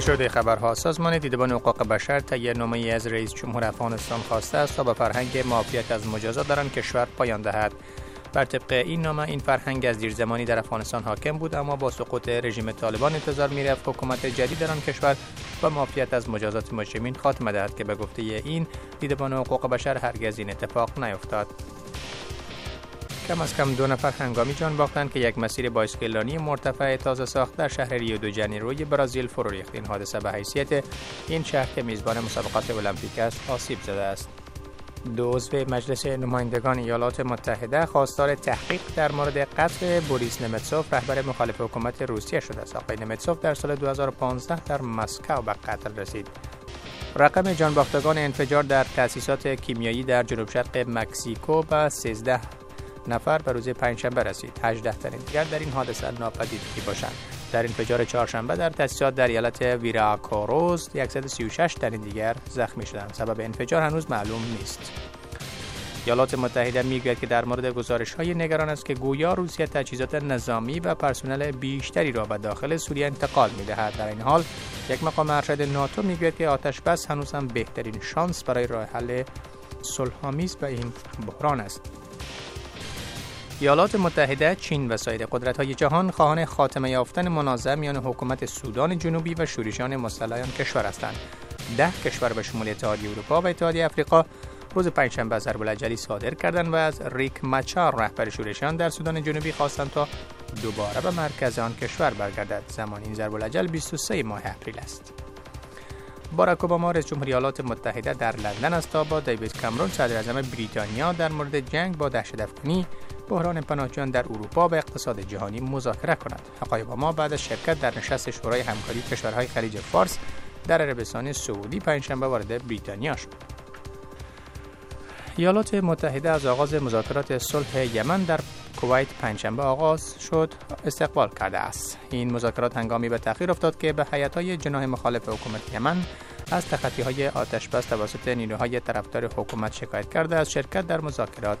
شده خبرها. سازمان دیدبان حقوق بشر طی نامه از رئیس جمهور افغانستان خواسته است تا به فرهنگ معافیت از مجازات در آن کشور پایان دهد. بر طبق این نامه این فرهنگ از دیر زمانی در افغانستان حاکم بود اما با سقوط رژیم طالبان انتظار می‌رفت حکومت جدید در آن کشور و معافیت از مجازات مجرمین خاتمه دهد که به گفته این دیدبان حقوق بشر هرگز این اتفاق نیفتاد کم از کم دو نفر هنگامی جان باختند که یک مسیر بایسکلانی مرتفع تازه ساخت در شهر ریو دو جنیروی برازیل فرو ریخت. این حادثه به حیثیت این شهر که میزبان مسابقات المپیک است آسیب زده است. دو مجلس نمایندگان ایالات متحده خواستار تحقیق در مورد قتل بوریس نمتسوف رهبر مخالف حکومت روسیه شده است. آقای نمتسوف در سال 2015 در مسکو به قتل رسید. رقم جانباختگان انفجار در تأسیسات کیمیایی در جنوب شرق مکزیکو به 13 نفر به روز پنجشنبه رسید. 18 تن دیگر در این حادثه ناپدید می باشند. در انفجار چهارشنبه در تاسیسات در ایالت ویراکوروز 136 تن دیگر زخمی شدند. سبب انفجار هنوز معلوم نیست. ایالات متحده می‌گوید که در مورد گزارش های نگران است که گویا روسیه تجهیزات نظامی و پرسنل بیشتری را به داخل سوریه انتقال می دهد. در این حال یک مقام ارشد ناتو می‌گوید که آتش بس هنوز هم بهترین شانس برای راه حل صلحآمیز به این بحران است. ایالات متحده، چین و سایر های جهان خواهان خاتمه یافتن منازعه میان حکومت سودان جنوبی و شورشیان مسلح کشور هستند. ده کشور به شمول اتحادیه اروپا و اتحادیه آفریقا روز پنجشنبه ضرب العجلی صادر کردند و از ریک مچار رهبر شورشیان در سودان جنوبی خواستند تا دوباره به مرکز آن کشور برگردد. زمان این ضرب العجل 23 ماه اپریل است. باراک اوباما رئیس جمهوری ایالات متحده در لندن است تا با دیوید کامرون صدر اعظم بریتانیا در مورد جنگ با دهشت افغانی بحران پناهجویان در اروپا و اقتصاد جهانی مذاکره کند. آقای اوباما بعد از شرکت در نشست شورای همکاری کشورهای خلیج فارس در عربستان سعودی پنجشنبه وارد بریتانیا شد. ایالات متحده از آغاز مذاکرات صلح یمن در کویت پنجشنبه آغاز شد استقبال کرده است. این مذاکرات هنگامی به تأخیر افتاد که به های جناح مخالف حکومت یمن از تخطی های آتش بس توسط نیروهای طرفدار حکومت شکایت کرده از شرکت در مذاکرات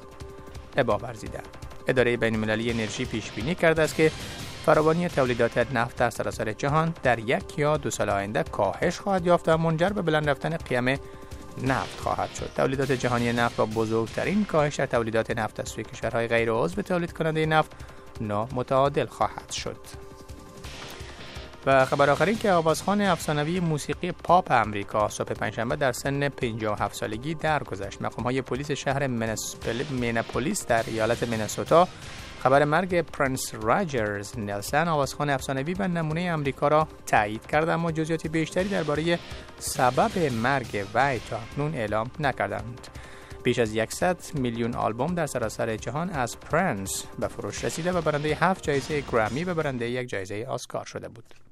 ابا ورزیدند اداره بین المللی انرژی پیش بینی کرده است که فراوانی تولیدات نفت در سراسر جهان در یک یا دو سال آینده کاهش خواهد یافت و منجر به بلند رفتن قیم نفت خواهد شد. تولیدات جهانی نفت با بزرگترین کاهش در تولیدات نفت از سوی کشورهای غیر عضو تولید کننده نفت نامتعادل خواهد شد. و خبر آخری که آوازخان افسانوی موسیقی پاپ امریکا صبح پنجشنبه در سن 57 سالگی درگذشت. مقام های پلیس شهر میناپولیس در ایالت مینسوتا خبر مرگ پرنس راجرز نلسن آوازخان افسانوی و نمونه امریکا را تایید کرد اما جزئیات بیشتری درباره سبب مرگ وی تا اکنون اعلام نکردند. بیش از 100 میلیون آلبوم در سراسر جهان از پرنس به فروش رسیده و برنده هفت جایزه گرامی و برنده یک جایزه آسکار شده بود.